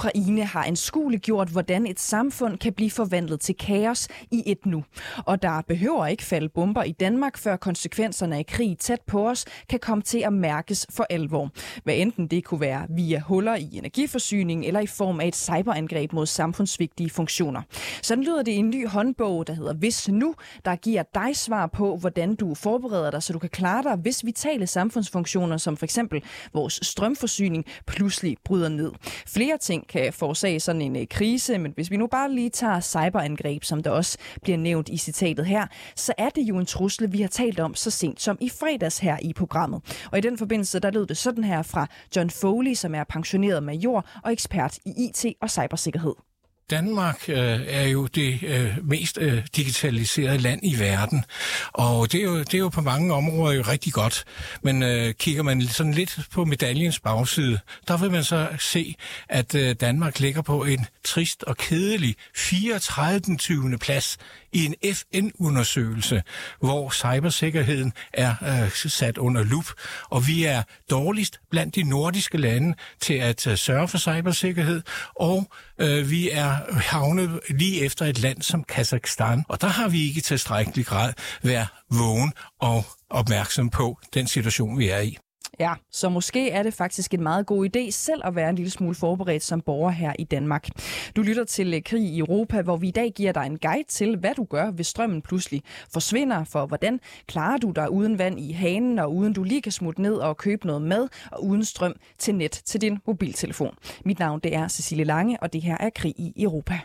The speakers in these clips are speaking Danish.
Ukraine har anskueliggjort, hvordan et samfund kan blive forvandlet til kaos i et nu. Og der behøver ikke falde bomber i Danmark, før konsekvenserne af krig tæt på os kan komme til at mærkes for alvor. Hvad enten det kunne være via huller i energiforsyningen eller i form af et cyberangreb mod samfundsvigtige funktioner. Sådan lyder det i en ny håndbog, der hedder Hvis Nu, der giver dig svar på, hvordan du forbereder dig, så du kan klare dig, hvis vitale samfundsfunktioner, som for eksempel vores strømforsyning, pludselig bryder ned. Flere ting kan forårsage sådan en øh, krise, men hvis vi nu bare lige tager cyberangreb, som der også bliver nævnt i citatet her, så er det jo en trussel, vi har talt om så sent som i fredags her i programmet. Og i den forbindelse, der lød det sådan her fra John Foley, som er pensioneret major og ekspert i IT og cybersikkerhed. Danmark øh, er jo det øh, mest øh, digitaliserede land i verden, og det er, jo, det er jo på mange områder jo rigtig godt. Men øh, kigger man sådan lidt på medaljens bagside, der vil man så se, at øh, Danmark ligger på en trist og kedelig 34. 20. plads i en FN-undersøgelse, hvor cybersikkerheden er øh, sat under lup, og vi er dårligst blandt de nordiske lande til at øh, sørge for cybersikkerhed, og øh, vi er havnet lige efter et land som Kazakhstan, og der har vi ikke i tilstrækkelig grad været vågen og opmærksom på den situation, vi er i. Ja, så måske er det faktisk en meget god idé selv at være en lille smule forberedt som borger her i Danmark. Du lytter til øh, Krig i Europa, hvor vi i dag giver dig en guide til, hvad du gør, hvis strømmen pludselig forsvinder, for hvordan klarer du dig uden vand i hanen, og uden du lige kan smutte ned og købe noget mad, og uden strøm til net til din mobiltelefon. Mit navn det er Cecilie Lange, og det her er Krig i Europa.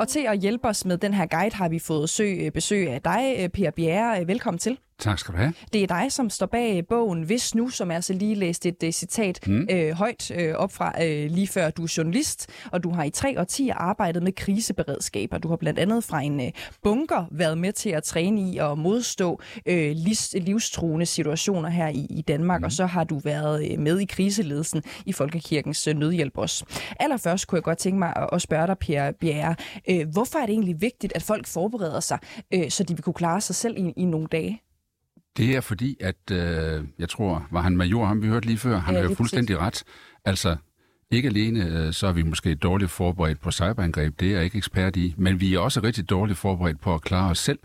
Og til at hjælpe os med den her guide har vi fået søg, øh, besøg af dig, øh, Per Bjerre. Øh, velkommen til. Tak skal du have. Det er dig, som står bag bogen Hvis Nu, som er så lige læst et uh, citat mm. øh, højt øh, op fra øh, lige før du er journalist, og du har i tre årtier arbejdet med kriseberedskab, og du har blandt andet fra en øh, bunker været med til at træne i at modstå øh, livs, livstruende situationer her i, i Danmark, mm. og så har du været øh, med i kriseledelsen i Folkekirkens øh, Nødhjælp også. Allerførst kunne jeg godt tænke mig at, at spørge dig, Per Bjerre, øh, hvorfor er det egentlig vigtigt, at folk forbereder sig, øh, så de vil kunne klare sig selv i, i nogle dage? Det er fordi, at øh, jeg tror, var han major, ham vi hørte lige før, han ja, har jo fuldstændig præcis. ret. Altså, ikke alene øh, så er vi måske dårligt forberedt på cyberangreb, det er jeg ikke ekspert i, men vi er også rigtig dårligt forberedt på at klare os selv,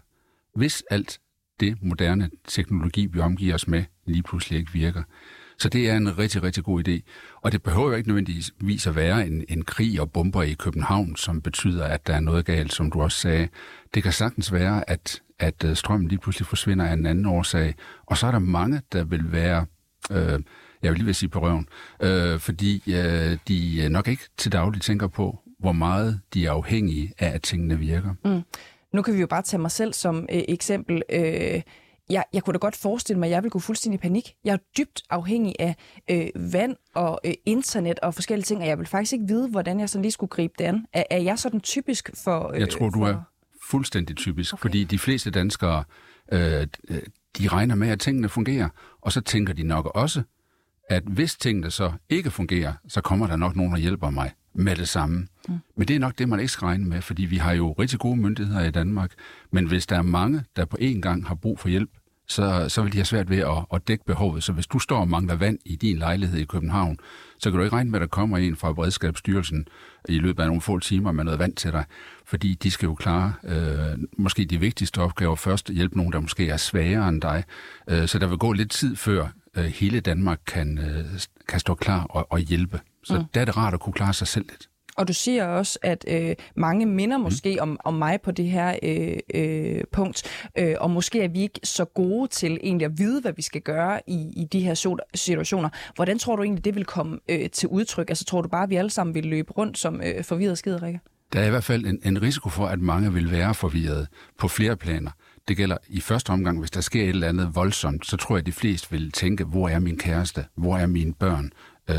hvis alt det moderne teknologi, vi omgiver os med, lige pludselig ikke virker. Så det er en rigtig, rigtig god idé. Og det behøver jo ikke nødvendigvis at være en, en krig og bomber i København, som betyder, at der er noget galt, som du også sagde. Det kan sagtens være, at at øh, strømmen lige pludselig forsvinder af en anden årsag. Og så er der mange, der vil være, øh, jeg vil lige vil sige på røven, øh, fordi øh, de nok ikke til daglig tænker på, hvor meget de er afhængige af, at tingene virker. Mm. Nu kan vi jo bare tage mig selv som øh, eksempel. Øh, jeg, jeg kunne da godt forestille mig, at jeg vil gå fuldstændig i panik. Jeg er dybt afhængig af øh, vand og øh, internet og forskellige ting, og jeg vil faktisk ikke vide, hvordan jeg sådan lige skulle gribe det an. Er, er jeg sådan typisk for... Øh, jeg tror, du for... er fuldstændig typisk, okay. fordi de fleste danskere, øh, de regner med, at tingene fungerer, og så tænker de nok også, at hvis tingene så ikke fungerer, så kommer der nok nogen, der hjælper mig med det samme. Mm. Men det er nok det, man ikke skal regne med, fordi vi har jo rigtig gode myndigheder i Danmark. Men hvis der er mange, der på én gang har brug for hjælp, så, så vil de have svært ved at, at dække behovet. Så hvis du står og mangler vand i din lejlighed i København, så kan du ikke regne med, at der kommer en fra Beredskabsstyrelsen i løbet af nogle få timer med noget vand til dig, fordi de skal jo klare øh, måske de vigtigste opgaver først, hjælpe nogen, der måske er svagere end dig. Øh, så der vil gå lidt tid før øh, hele Danmark kan, øh, kan stå klar og, og hjælpe. Så mm. der er det rart at kunne klare sig selv lidt. Og du siger også, at øh, mange minder måske mm. om, om mig på det her øh, øh, punkt, øh, og måske er vi ikke så gode til egentlig at vide, hvad vi skal gøre i, i de her situationer. Hvordan tror du egentlig, det vil komme øh, til udtryk? Altså tror du bare, at vi alle sammen vil løbe rundt som øh, forvirret skiderikker? Der er i hvert fald en, en risiko for, at mange vil være forvirret på flere planer. Det gælder i første omgang, hvis der sker et eller andet voldsomt, så tror jeg, at de fleste vil tænke, hvor er min kæreste? Hvor er mine børn? Øh,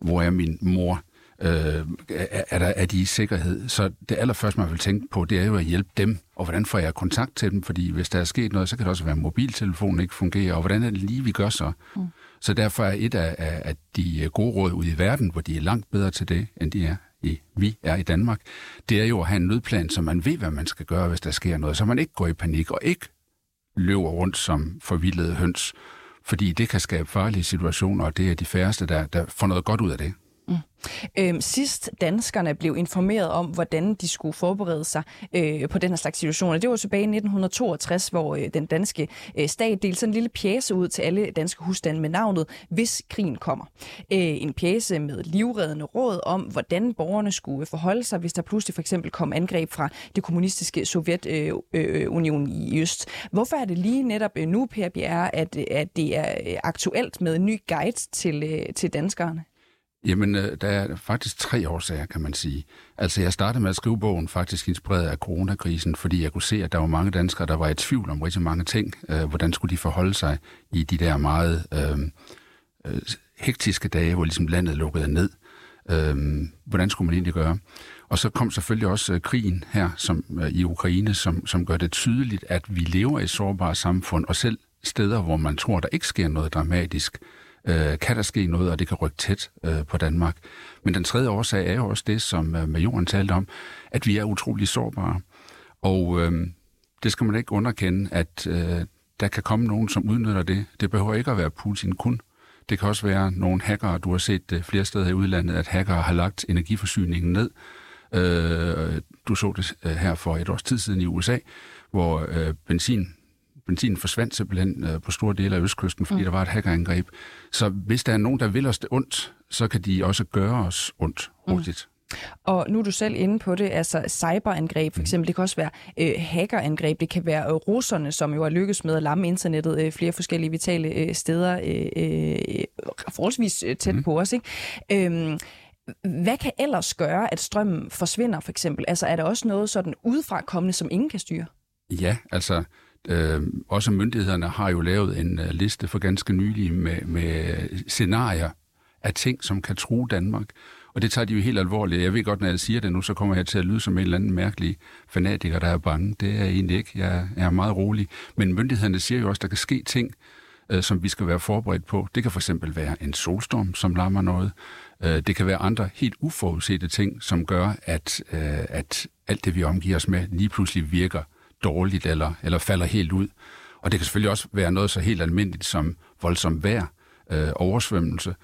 hvor er min mor? Øh, er, er, der, er de i sikkerhed? Så det allerførste, man vil tænke på, det er jo at hjælpe dem. Og hvordan får jeg kontakt til dem? Fordi hvis der er sket noget, så kan det også være, at mobiltelefonen ikke fungerer. Og hvordan er det lige, vi gør så? Mm. Så derfor er et af, af de gode råd ude i verden, hvor de er langt bedre til det, end de er i, vi er i Danmark, det er jo at have en nødplan, så man ved, hvad man skal gøre, hvis der sker noget. Så man ikke går i panik og ikke løber rundt som forvildede høns, fordi det kan skabe farlige situationer, og det er de færreste, der, der får noget godt ud af det. Mm. Øhm, sidst danskerne blev informeret om, hvordan de skulle forberede sig øh, på den her slags situationer, det var tilbage i 1962, hvor øh, den danske øh, stat delte sådan en lille pjæse ud til alle danske husstande med navnet Hvis krigen kommer. Øh, en pjæse med livreddende råd om, hvordan borgerne skulle forholde sig, hvis der pludselig for eksempel kom angreb fra det kommunistiske Sovjetunion øh, øh, øh i øst. Hvorfor er det lige netop øh, nu, Per Bjerre, at, at det er øh, aktuelt med en ny guide til, øh, til danskerne? Jamen, øh, der er faktisk tre årsager, kan man sige. Altså, jeg startede med at skrive bogen faktisk inspireret af coronakrisen, fordi jeg kunne se, at der var mange danskere, der var i tvivl om rigtig mange ting. Øh, hvordan skulle de forholde sig i de der meget øh, øh hektiske dage, hvor ligesom landet lukkede ned? Øh, hvordan skulle man egentlig gøre? Og så kom selvfølgelig også øh, krigen her som, øh, i Ukraine, som, som gør det tydeligt, at vi lever i et sårbart samfund, og selv steder, hvor man tror, der ikke sker noget dramatisk, øh, Øh, kan der ske noget, og det kan rykke tæt øh, på Danmark. Men den tredje årsag er jo også det, som øh, Majoren talte om, at vi er utrolig sårbare. Og øh, det skal man ikke underkende, at øh, der kan komme nogen, som udnytter det. Det behøver ikke at være Putin kun. Det kan også være nogle hackere, du har set det flere steder i udlandet, at hackere har lagt energiforsyningen ned. Øh, du så det øh, her for et års tid siden i USA, hvor øh, benzin benzin forsvandt simpelthen øh, på store dele af Østkysten, fordi mm. der var et hackerangreb. Så hvis der er nogen, der vil os det ondt, så kan de også gøre os ondt mm. hurtigt. Mm. Og nu er du selv inde på det, altså cyberangreb for mm. eksempel, det kan også være øh, hackerangreb, det kan være øh, russerne, som jo har lykkes med at lamme internettet øh, flere forskellige vitale øh, steder øh, øh, forholdsvis øh, tæt mm. på os. Ikke? Øhm, hvad kan ellers gøre, at strømmen forsvinder for eksempel? Altså er der også noget sådan udefra kommende, som ingen kan styre? Ja, altså Øh, også myndighederne har jo lavet en øh, liste for ganske nylig med, med scenarier af ting, som kan true Danmark. Og det tager de jo helt alvorligt. Jeg ved godt, når jeg siger det nu, så kommer jeg til at lyde som en eller anden mærkelig fanatiker, der er bange. Det er jeg egentlig ikke. Jeg, jeg er meget rolig. Men myndighederne siger jo også, at der kan ske ting, øh, som vi skal være forberedt på. Det kan for eksempel være en solstorm, som lammer noget. Øh, det kan være andre helt uforudsete ting, som gør, at, øh, at alt det, vi omgiver os med, lige pludselig virker dårligt eller, eller falder helt ud. Og det kan selvfølgelig også være noget så helt almindeligt som voldsom vejr, øh, oversvømmelse.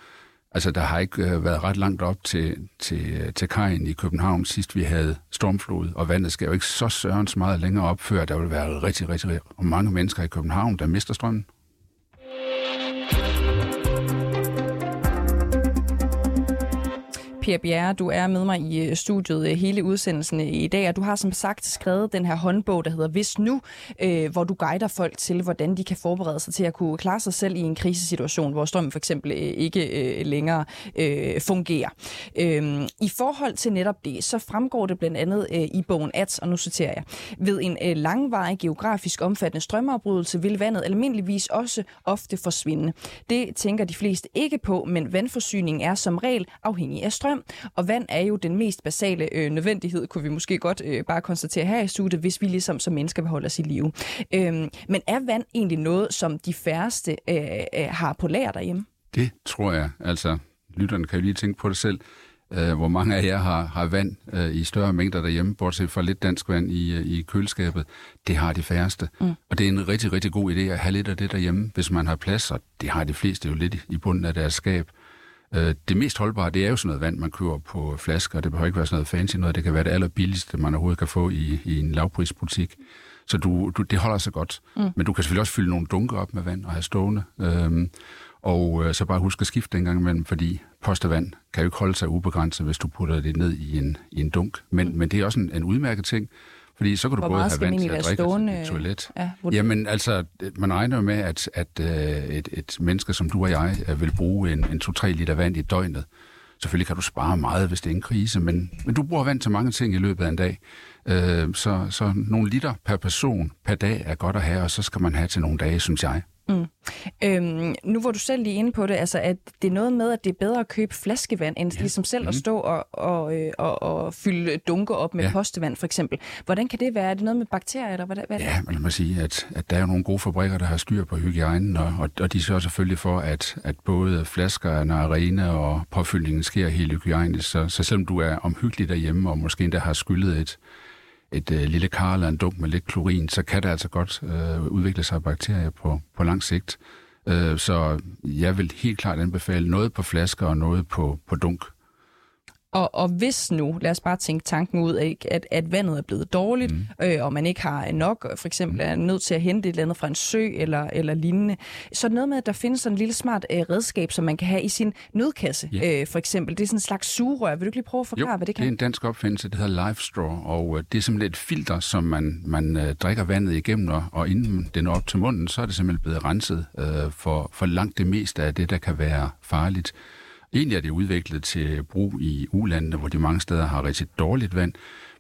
Altså, der har ikke øh, været ret langt op til, til, øh, til kajen i København, sidst vi havde stormflod, og vandet skal jo ikke så sørens meget længere op, før der vil være rigtig, rigtig, rigtig mange mennesker i København, der mister strømmen. Per Bjerre, du er med mig i øh, studiet øh, hele udsendelsen øh, i dag, og du har som sagt skrevet den her håndbog, der hedder Hvis Nu, øh, hvor du guider folk til, hvordan de kan forberede sig til at kunne klare sig selv i en krisesituation, hvor strømmen for eksempel ikke øh, længere øh, fungerer. Øh, I forhold til netop det, så fremgår det blandt andet øh, i bogen at, og nu citerer jeg, ved en øh, langvarig geografisk omfattende strømafbrydelse vil vandet almindeligvis også ofte forsvinde. Det tænker de fleste ikke på, men vandforsyningen er som regel afhængig af strøm strøm, og vand er jo den mest basale øh, nødvendighed, kunne vi måske godt øh, bare konstatere her i studiet, hvis vi ligesom som mennesker vil holde os i live. Øhm, men er vand egentlig noget, som de færreste øh, øh, har på lager derhjemme? Det tror jeg. Altså, lytterne kan jo lige tænke på det selv. Uh, hvor mange af jer har, har vand uh, i større mængder derhjemme, bortset fra lidt dansk vand i, uh, i køleskabet. Det har de færreste. Mm. Og det er en rigtig, rigtig god idé at have lidt af det derhjemme, hvis man har plads, og det har de fleste jo lidt i bunden af deres skab. Øh, det mest holdbare, det er jo sådan noget vand, man køber på flasker. Det behøver ikke være sådan noget fancy noget. Det kan være det allerbilligste, man overhovedet kan få i, i en lavprisbutik. Så du, du, det holder sig godt. Mm. Men du kan selvfølgelig også fylde nogle dunker op med vand og have stående. Øhm, og øh, så bare husk at skifte den gang imellem, fordi postevand kan jo ikke holde sig ubegrænset, hvis du putter det ned i en, i en dunk. Men, mm. men det er også en, en udmærket ting, fordi så kan du Hvor både have vand til at drikke stående... et toilet. Ja, Jamen altså, man regner med, at, at uh, et, et menneske som du og jeg uh, vil bruge en, en 2-3 liter vand i døgnet. Selvfølgelig kan du spare meget, hvis det er en krise, men, men du bruger vand til mange ting i løbet af en dag. Uh, så, så nogle liter per person per dag er godt at have, og så skal man have til nogle dage, synes jeg. Mm. Øhm, nu var du selv lige inde på det, altså at det er noget med, at det er bedre at købe flaskevand, end ja. ligesom selv mm. at Mhm. stå og, og, øh, og, og fylde dunker op med ja. Ja. postevand for eksempel. Hvordan kan det være? Er det noget med bakterier, eller hvad, hvad er det? Ja, men lad mig sige, at, at der er jo nogle gode fabrikker, der har styr på hygiejnen, og, og, og de sørger selvfølgelig for, at, at både flaskerne er rene, og påfyldningen sker helt hygiejnisk. Så, så selvom du er omhyggelig derhjemme, og måske endda har skyllet et, et øh, lille kar eller en dunk med lidt klorin, så kan der altså godt øh, udvikle sig bakterier på, på lang sigt. Øh, så jeg vil helt klart anbefale noget på flasker og noget på, på dunk. Og, og hvis nu, lad os bare tænke tanken ud af, at, at vandet er blevet dårligt, mm. øh, og man ikke har nok, for eksempel er nødt til at hente et eller andet fra en sø eller, eller lignende, så det noget med, at der findes sådan en lille smart øh, redskab, som man kan have i sin nødkasse, Ja. øh, for eksempel. Det er sådan en slags sugerør. Vil du ikke lige prøve at forklare, jo, hvad det det kan? er en dansk opfindelse, det hedder Life Straw, og øh, det er simpelthen et filter, som man, man øh, drikker vandet igennem, og, og inden den når op til munden, så er det simpelthen blevet renset øh, for, for langt det meste af det, der kan være farligt. Egentlig er det udviklet til brug i ulandene, hvor de mange steder har rigtig dårligt vand,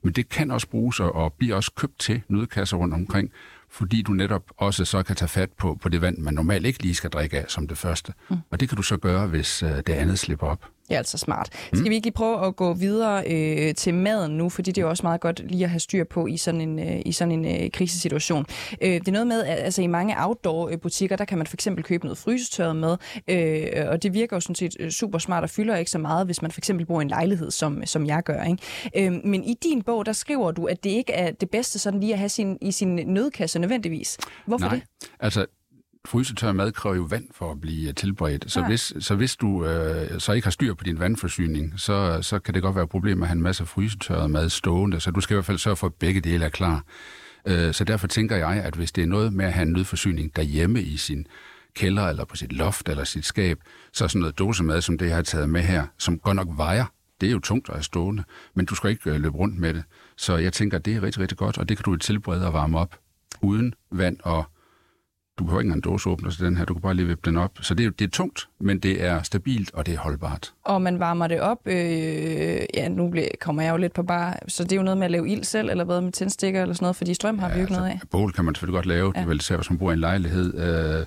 men det kan også bruges og, bliver også købt til nødkasser rundt omkring, fordi du netop også så kan tage fat på, på det vand, man normalt ikke lige skal drikke af som det første. Mm. Og det kan du så gøre, hvis øh, det andet slipper op. Det er altså smart. Skal vi ikke lige prøve at gå videre øh, til maden nu, fordi det er jo også meget godt lige at have styr på i sådan en, øh, i sådan en øh, krisesituation. Øh, det er noget med, at altså, i mange outdoor-butikker, der kan man for eksempel købe noget frysetørret med, øh, og det virker jo sådan set øh, super smart og fylder ikke så meget, hvis man for eksempel bor i en lejlighed, som, som jeg gør. Ikke? Øh, men i din bog, der skriver du, at det ikke er det bedste sådan lige at have sin, i sin nødkasse nødvendigvis. Hvorfor Nej, det? altså frysetør mad kræver jo vand for at blive øh, tilberedt. Så, Ja. hvis, så hvis du øh, så ikke har styr på din vandforsyning, så, så kan det godt være et problem at have en masse frysetørret mad stående. Så du skal i hvert fald sørge for, at begge dele er klar. Øh, så derfor tænker jeg, at hvis det er noget med at have en nødforsyning derhjemme i sin kælder, eller på sit loft, eller sit skab, så er sådan noget dåsemad, som det jeg har taget med her, som godt nok vejer, det er jo tungt at have stående, men du skal ikke øh, løbe rundt med det. Så jeg tænker, at det er rigtig, rigtig godt, og det kan du tilberede og varme op uden vand og du behøver ikke engang en dåseåbner til den her, du kan bare lige vippe den op. Så det er, det er tungt, men det er stabilt, og det er holdbart. Og man varmer det op, øh, ja, nu bliver, kommer jeg jo lidt på bare, så det er jo noget med at lave ild selv, eller hvad med tændstikker eller sådan noget, fordi strøm har ja, vi jo ikke noget af. Bål kan man selvfølgelig godt lave, ja. det er vel især, hvis man bor i en lejlighed. Øh,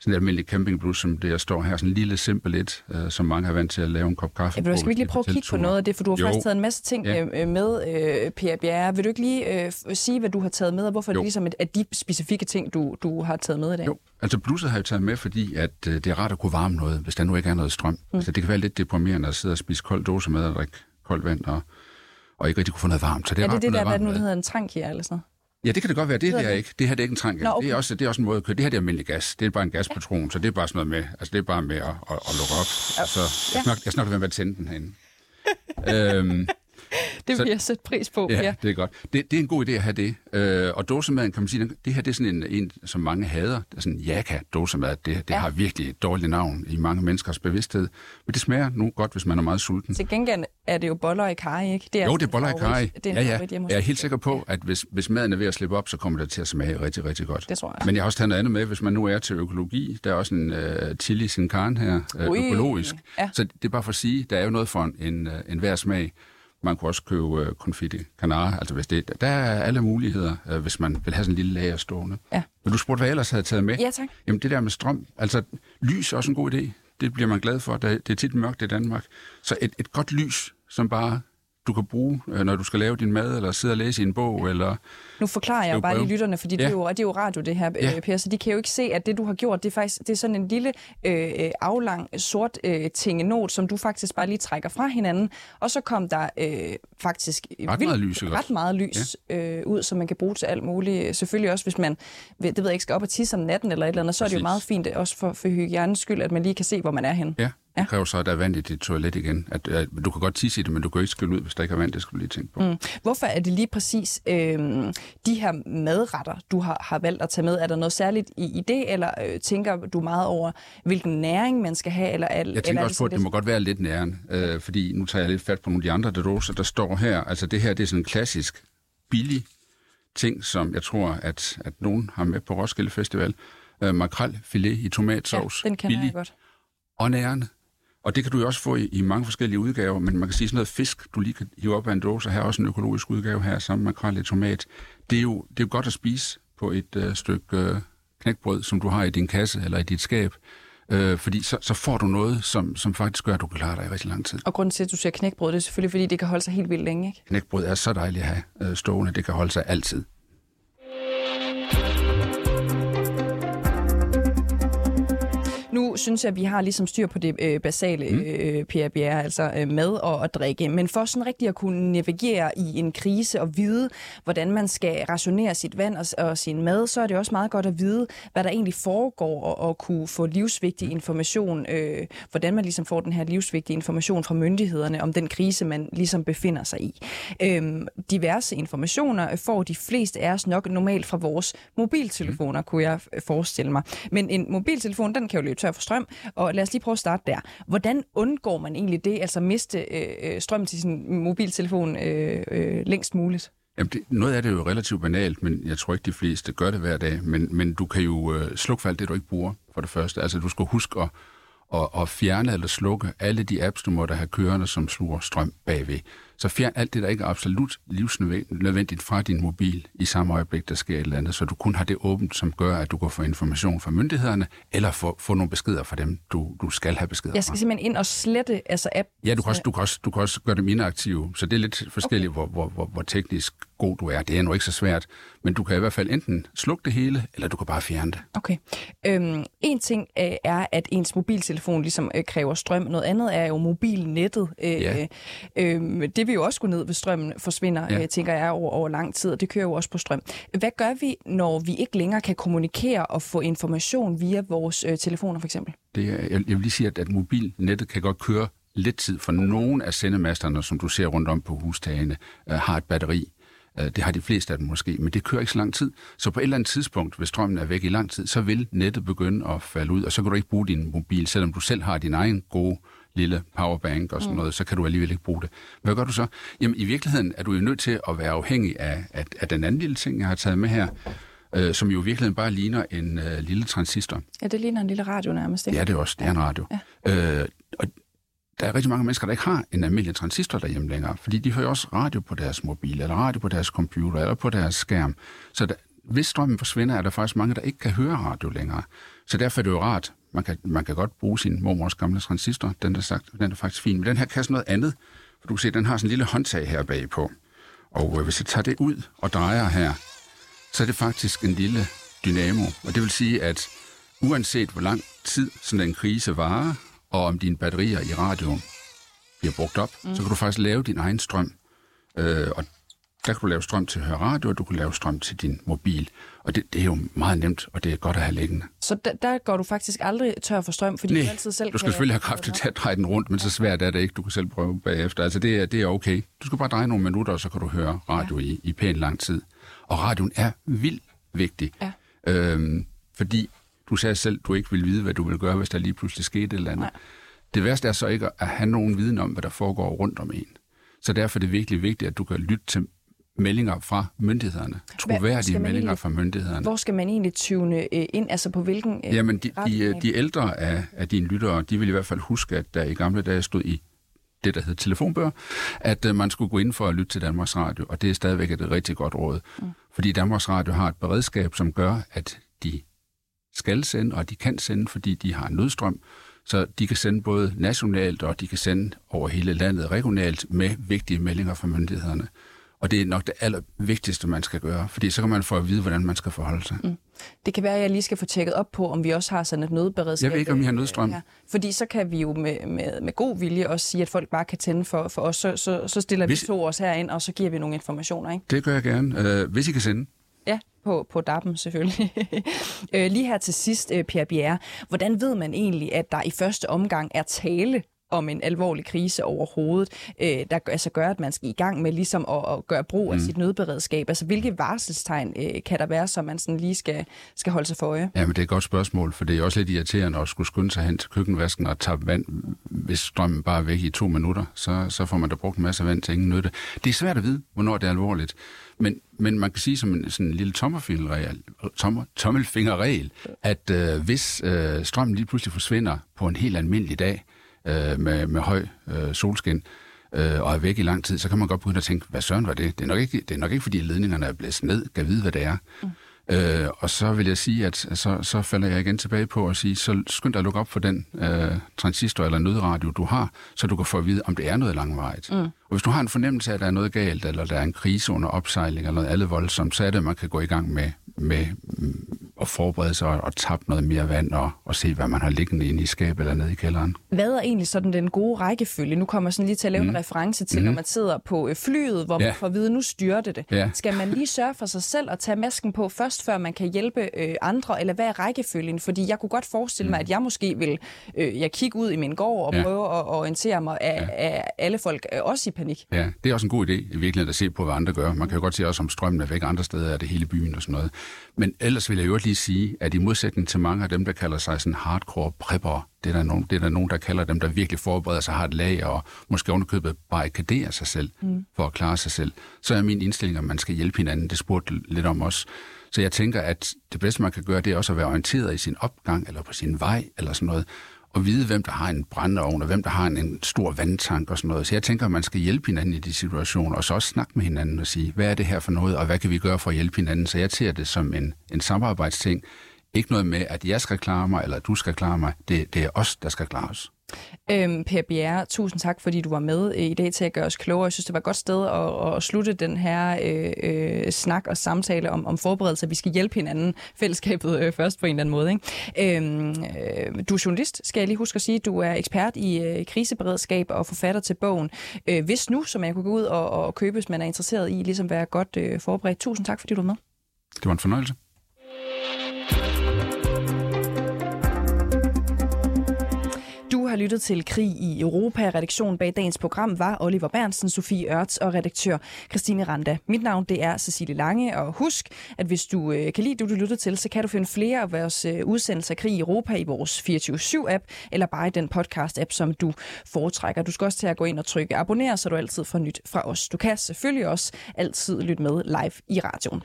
sådan et almindeligt campingblus, som det, jeg står her, sådan en lille simpel et, øh, som mange har vant til at lave en kop kaffe Ja, du, skal vi ikke lige prøve at er kigge på noget af det, for du har Jo. faktisk taget en masse ting Ja. øh, med, øh, Per Bjerre. Vil du ikke lige øh, sige, hvad du har taget med, og hvorfor jo. Det ligesom af de specifikke ting, du, du har taget med i dag? Jo, altså blusset har jeg taget med, fordi at, øh, det er rart at kunne varme noget, hvis der nu ikke er noget strøm. Mm. Altså, det kan være lidt deprimerende at sidde og spise kold dåse med og drikke koldt vand, og, og ikke rigtig kunne få noget varmt. Så det er, er det det der, hvad nu hedder, en trank her eller sådan? Ja, det kan det godt være. Det er det det? ikke. Det her det er ikke en trænk. Nå, okay. det, er også, det er også en måde at køre. Det her det er almindelig gas. Det er bare en gaspatron, så det er bare sådan noget med, altså det er bare med at, at, at lukke op. Så jeg snakker, jeg snakker med at tænde den herinde. øhm, Det Så- vil jeg sætte pris på, ja, Per. det er godt. Det, det er en god idé at have det. Øh, og dåsemaden, kan man sige, det her det er sådan en, en som mange hader. Det er sådan jaka dåsemad. Det, det Ja. ja. har virkelig et dårligt navn i mange menneskers bevidsthed. Men det smager nu godt, hvis man er meget sulten. Til gengæld er det jo boller i karry, ikke? Det Jo, det er boller i karry. Det er Ja, ja. Jeg er helt sikker på, at hvis, hvis maden er ved at slippe op, så kommer det til at smage rigtig, rigtig godt. Det tror jeg. Men jeg har også taget noget andet med, hvis man nu er til økologi. Der er også en uh, chili sin carne her, Ui. økologisk. Ja. Så det er bare for at sige, der er jo noget for en, en, uh, en hver smag. Man kunne også købe uh, confetti canard, altså hvis det, der er alle muligheder, uh, hvis man vil have sådan en lille lager stående. Ja. Men du spurgte, hvad jeg ellers havde taget med? Ja, tak. Jamen det der med strøm, altså lys er også en god idé. Det bliver man glad for. Det er tit mørkt i Danmark. Så et, et godt lys, som bare du kan bruge, øh, når du skal lave din mad, eller sidde og læse i en bog, eller... Nu forklarer jeg bare lige lytterne, fordi ja. det, er jo, det er jo radio, det her, ja. Ja. Per, så de kan jo ikke se, at det, du har gjort, det er faktisk det er sådan en lille øh, øh, aflang sort øh, tingenot, som du faktisk bare lige trækker fra hinanden, og så kom der øh, faktisk Ret meget lys, ret også? meget lys ja. øh, ud, som man kan bruge til alt muligt. Selvfølgelig også, hvis man, det ved jeg ikke, skal op og tisse om natten eller et eller andet, så er det jo Præcis. meget fint, også for, for hygiejnens skyld, at man lige kan se, hvor man er henne. Ja, Ja. det kræver så, at der er vand i dit toilet igen. At, at, du kan godt tisse i det, men du kan ikke skylle ud, hvis der ikke er vand. Det skal du lige tænke på. Mm. Hvorfor er det lige præcis øh, de her madretter, du har, har valgt at tage med? Er der noget særligt i, i det, eller øh, tænker du meget over, hvilken næring man skal have? Eller, er, Jeg eller tænker er også på, at det må godt være lidt nærende, øh, fordi nu tager jeg lidt fat på nogle af de andre dåser, der står her. Altså det her, det er sådan en klassisk, billig ting, som jeg tror, at, at nogen har med på Roskilde Festival. Øh, makrelfilet i tomatsovs. ja, den kender billig jeg godt. og nærende. Og det kan du jo også få i, i mange forskellige udgaver, men man kan sige sådan noget fisk, du lige kan hive op af en dåse. Her er også en økologisk udgave her, sammen med makrel i tomat. Det er jo, det er jo godt at spise på et øh, stykke øh, knækbrød, som du har i din kasse eller i dit skab, øh, fordi så, så får du noget, som, som faktisk gør, at du kan klare dig i rigtig lang tid. Og grunden til, at du siger knækbrød, det er selvfølgelig, fordi det kan holde sig helt vildt længe, ikke? Knækbrød er så dejligt at have øh, stående, det kan holde sig altid. Synes jeg, at vi har ligesom styr på det øh, basale, mm. øh, Bjerre, altså øh, mad og at drikke. Men for sådan rigtig at kunne navigere i en krise og vide, hvordan man skal rationere sit vand og, og sin mad, så er det også meget godt at vide, hvad der egentlig foregår og, og kunne få livsvigtig information, øh, hvordan man ligesom får den her livsvigtige information fra myndighederne om den krise, man ligesom befinder sig i. Øh, diverse informationer får de fleste af os nok normalt fra vores mobiltelefoner, mm. kunne jeg forestille mig. Men en mobiltelefon, den kan jo løbe tør for strøm, og lad os lige prøve at starte der. Hvordan undgår man egentlig det, altså miste øh, øh strøm til sin mobiltelefon øh, øh, længst muligt? Jamen det, noget af det er jo relativt banalt, men jeg tror ikke, de fleste gør det hver dag. Men, men du kan jo øh, slukke for alt det, du ikke bruger, for det første. Altså, du skal huske at, at, at fjerne eller slukke alle de apps, du måtte have kørende, som sluger strøm bagved. Så fjern alt det, der ikke er absolut livsnødvendigt fra din mobil i samme øjeblik, der sker et eller andet, så du kun har det åbent, som gør, at du kan få information fra myndighederne, eller få, få nogle beskeder fra dem, du, du skal have beskeder fra. Jeg skal fra. simpelthen ind og slette altså app. Ja, du kan, også, du, kan også, du kan også gøre dem inaktive, så det er lidt forskelligt, okay. hvor, hvor, hvor, hvor teknisk god du er. Det er nu ikke så svært, men du kan i hvert fald enten slukke det hele, eller du kan bare fjerne det. Okay. Øhm, en ting øh, er, at ens mobiltelefon ligesom øh, kræver strøm. Noget andet er jo mobilnettet. Øh, ja. øh, det vil jo også gå ned, hvis strømmen forsvinder, ja. øh, tænker jeg, over, over lang tid, og det kører jo også på strøm. Hvad gør vi, når vi ikke længere kan kommunikere og få information via vores øh, telefoner, for eksempel? Det er, jeg, jeg vil lige sige, at, at mobilnettet kan godt køre lidt tid, for nogle af sendemasterne, som du ser rundt om på hustagene, øh, har et batteri. Øh, det har de fleste af dem måske, men det kører ikke så lang tid. Så på et eller andet tidspunkt, hvis strømmen er væk i lang tid, så vil nettet begynde at falde ud, og så kan du ikke bruge din mobil, selvom du selv har din egen gode lille powerbank og sådan mm. noget, så kan du alligevel ikke bruge det. Hvad gør du så? Jamen i virkeligheden er du jo nødt til at være afhængig af, af, af den anden lille ting, jeg har taget med her, øh, som jo i virkeligheden bare ligner en øh, lille transistor. Ja, det ligner en lille radio nærmest. Ikke? Ja, det er også. Det er en radio. Ja. Øh, og der er rigtig mange mennesker, der ikke har en almindelig transistor derhjemme længere, fordi de hører også radio på deres mobil, eller radio på deres computer, eller på deres skærm. Så der, hvis strømmen forsvinder, er der faktisk mange, der ikke kan høre radio længere. Så derfor er det jo rart. Man kan, man kan godt bruge sin mormors gamle transistor. Den er, sagt, den er faktisk fin. Men den her kan sådan noget andet. For du kan se, den har sådan en lille håndtag her bagpå. Og øh, hvis jeg tager det ud og drejer her, så er det faktisk en lille dynamo. Og det vil sige, at uanset hvor lang tid sådan en krise varer, og om dine batterier i radioen bliver brugt op, mm. så kan du faktisk lave din egen strøm. Øh, og der kan du lave strøm til at høre radio, og du kan lave strøm til din mobil. Og det, det er jo meget nemt, og det er godt at have liggende. Så der, der går du faktisk aldrig tør for strøm, fordi Nej, du altid selv du skal kan selvfølgelig have kraft til at dreje den rundt, men så svært er det ikke. Du kan selv prøve bagefter. Altså det er, det er okay. Du skal bare dreje nogle minutter, og så kan du høre radio ja. i, i pænt lang tid. Og radioen er vildt vigtig. Ja. Øhm, fordi du sagde selv, du ikke vil vide, hvad du vil gøre, hvis der lige pludselig skete et eller andet. Nej. Det værste er så ikke at have nogen viden om, hvad der foregår rundt om en. Så derfor er det virkelig vigtigt, at du kan lytte til meldinger fra myndighederne. Troværdige meldinger egentlig, fra myndighederne. Hvor skal man egentlig tune øh, ind? Altså på hvilken øh, Jamen, de, de, de ældre af, af dine lyttere, de vil i hvert fald huske, at der i gamle dage stod i det, der hed telefonbøger, at uh, man skulle gå ind for at lytte til Danmarks Radio, og det er stadigvæk et rigtig godt råd. Mm. Fordi Danmarks Radio har et beredskab, som gør, at de skal sende, og de kan sende, fordi de har nødstrøm, så de kan sende både nationalt, og de kan sende over hele landet regionalt med vigtige meldinger fra myndighederne. Og det er nok det allervigtigste, man skal gøre, fordi så kan man få at vide, hvordan man skal forholde sig. Mm. Det kan være, at jeg lige skal få tjekket op på, om vi også har sådan et nødberedskab. Jeg ved ikke, om I har nødstrøm. Ja. Fordi så kan vi jo med, med, med god vilje også sige, at folk bare kan tænde for, for os. Så, så, så stiller hvis... vi to os herind, og så giver vi nogle informationer. Ikke? Det gør jeg gerne. Uh, hvis I kan sende. Ja, på, på DAP'en selvfølgelig. øh, lige her til sidst, øh, Pierre Bjerre. Hvordan ved man egentlig, at der i første omgang er tale om en alvorlig krise overhovedet, øh, der altså gør, at man skal i gang med ligesom at, at gøre brug af mm. sit nødberedskab? Altså, hvilke varselstegn øh, kan der være, som man sådan lige skal, skal holde sig for øje? Ja, men det er et godt spørgsmål, for det er også lidt irriterende at skulle skynde sig hen til køkkenvasken og tage vand, hvis strømmen bare er væk i to minutter, så, så får man da brugt en masse vand til ingen nytte. Det er svært at vide, hvornår det er alvorligt. Men, men man kan sige som en, sådan en lille tommelfingerregel, tommer, tommelfingerregel at øh, hvis øh, strømmen lige pludselig forsvinder på en helt almindelig dag, øh, med, med høj øh, solskin, øh, og er væk i lang tid, så kan man godt begynde at tænke, hvad søren var det? Det er nok ikke, det er nok ikke fordi ledningerne er blæst ned, kan vide, hvad det er. Mm. Øh, og så vil jeg sige, at så, så falder jeg igen tilbage på at sige, så skynd dig at lukke op for den øh, transistor eller nødradio, du har, så du kan få at vide, om det er noget langvarigt. Mm. Og hvis du har en fornemmelse af, at der er noget galt, eller der er en krise under opsejling, eller noget andet voldsomt, så er det, man kan gå i gang med, med at forberede sig og, og tappe noget mere vand og, og se, hvad man har liggende inde i skabet eller nede i kælderen. Hvad er egentlig sådan den gode rækkefølge? Nu kommer jeg sådan lige til at lave mm. en reference til, mm. når man sidder på øh, flyet, hvor ja. man får at vide, nu styrte det. Ja. Skal man lige sørge for sig selv og tage masken på først, før man kan hjælpe øh, andre, eller hvad er rækkefølgen? Fordi jeg kunne godt forestille mm. mig, at jeg måske vil øh, jeg kigge ud i min gård og ja. prøve at orientere mig af, ja. af alle folk, øh, også i panik. Ja, det er også en god idé i virkeligheden at se på, hvad andre gør. Man kan jo godt se også, om strømmen er væk andre steder af det hele byen og sådan noget. Men ellers vil jeg jo lige sige, at i modsætning til mange af dem, der kalder sig sådan hardcore prepper, det er, der nogen, det er der nogen, der kalder dem, der virkelig forbereder sig, har et lag og måske ovenikøbet barrikaderer sig selv mm. for at klare sig selv, så er min indstilling, at man skal hjælpe hinanden. Det spurgte lidt om os. Så jeg tænker, at det bedste, man kan gøre, det er også at være orienteret i sin opgang eller på sin vej eller sådan noget at vide, hvem der har en brændeovn, og hvem der har en, en stor vandtank og sådan noget. Så jeg tænker, at man skal hjælpe hinanden i de situationer, og så også snakke med hinanden og sige, hvad er det her for noget, og hvad kan vi gøre for at hjælpe hinanden? Så jeg ser det som en, en samarbejdsting. Ikke noget med, at jeg skal klare mig, eller du skal klare mig. Det, det er os, der skal klare os. Øhm, per Bjerre, tusind tak, fordi du var med i dag til at gøre os klogere. Jeg synes, det var et godt sted at, at slutte den her øh, øh, snak og samtale om, om forberedelse. Vi skal hjælpe hinanden, fællesskabet øh, først på en eller anden måde. Ikke? Øhm, øh, du er journalist, skal jeg lige huske at sige. Du er ekspert i øh, kriseberedskab og forfatter til bogen. Øh, hvis nu, som jeg kunne gå ud og, og købe, hvis man er interesseret i ligesom være godt øh, forberedt. Tusind tak, fordi du var med. Det var en fornøjelse. Har lyttet til Krig i Europa. Redaktionen bag dagens program var Oliver Bernsen, Sofie Ørts og redaktør Christine Randa. Mit navn det er Cecilie Lange, og husk, at hvis du øh, kan lide det, du lytter til, så kan du finde flere af vores øh, udsendelser af Krig i Europa i vores 24-7-app, eller bare i den podcast-app, som du foretrækker. Du skal også til at gå ind og trykke abonner, så du altid får nyt fra os. Du kan selvfølgelig også altid lytte med live i radioen.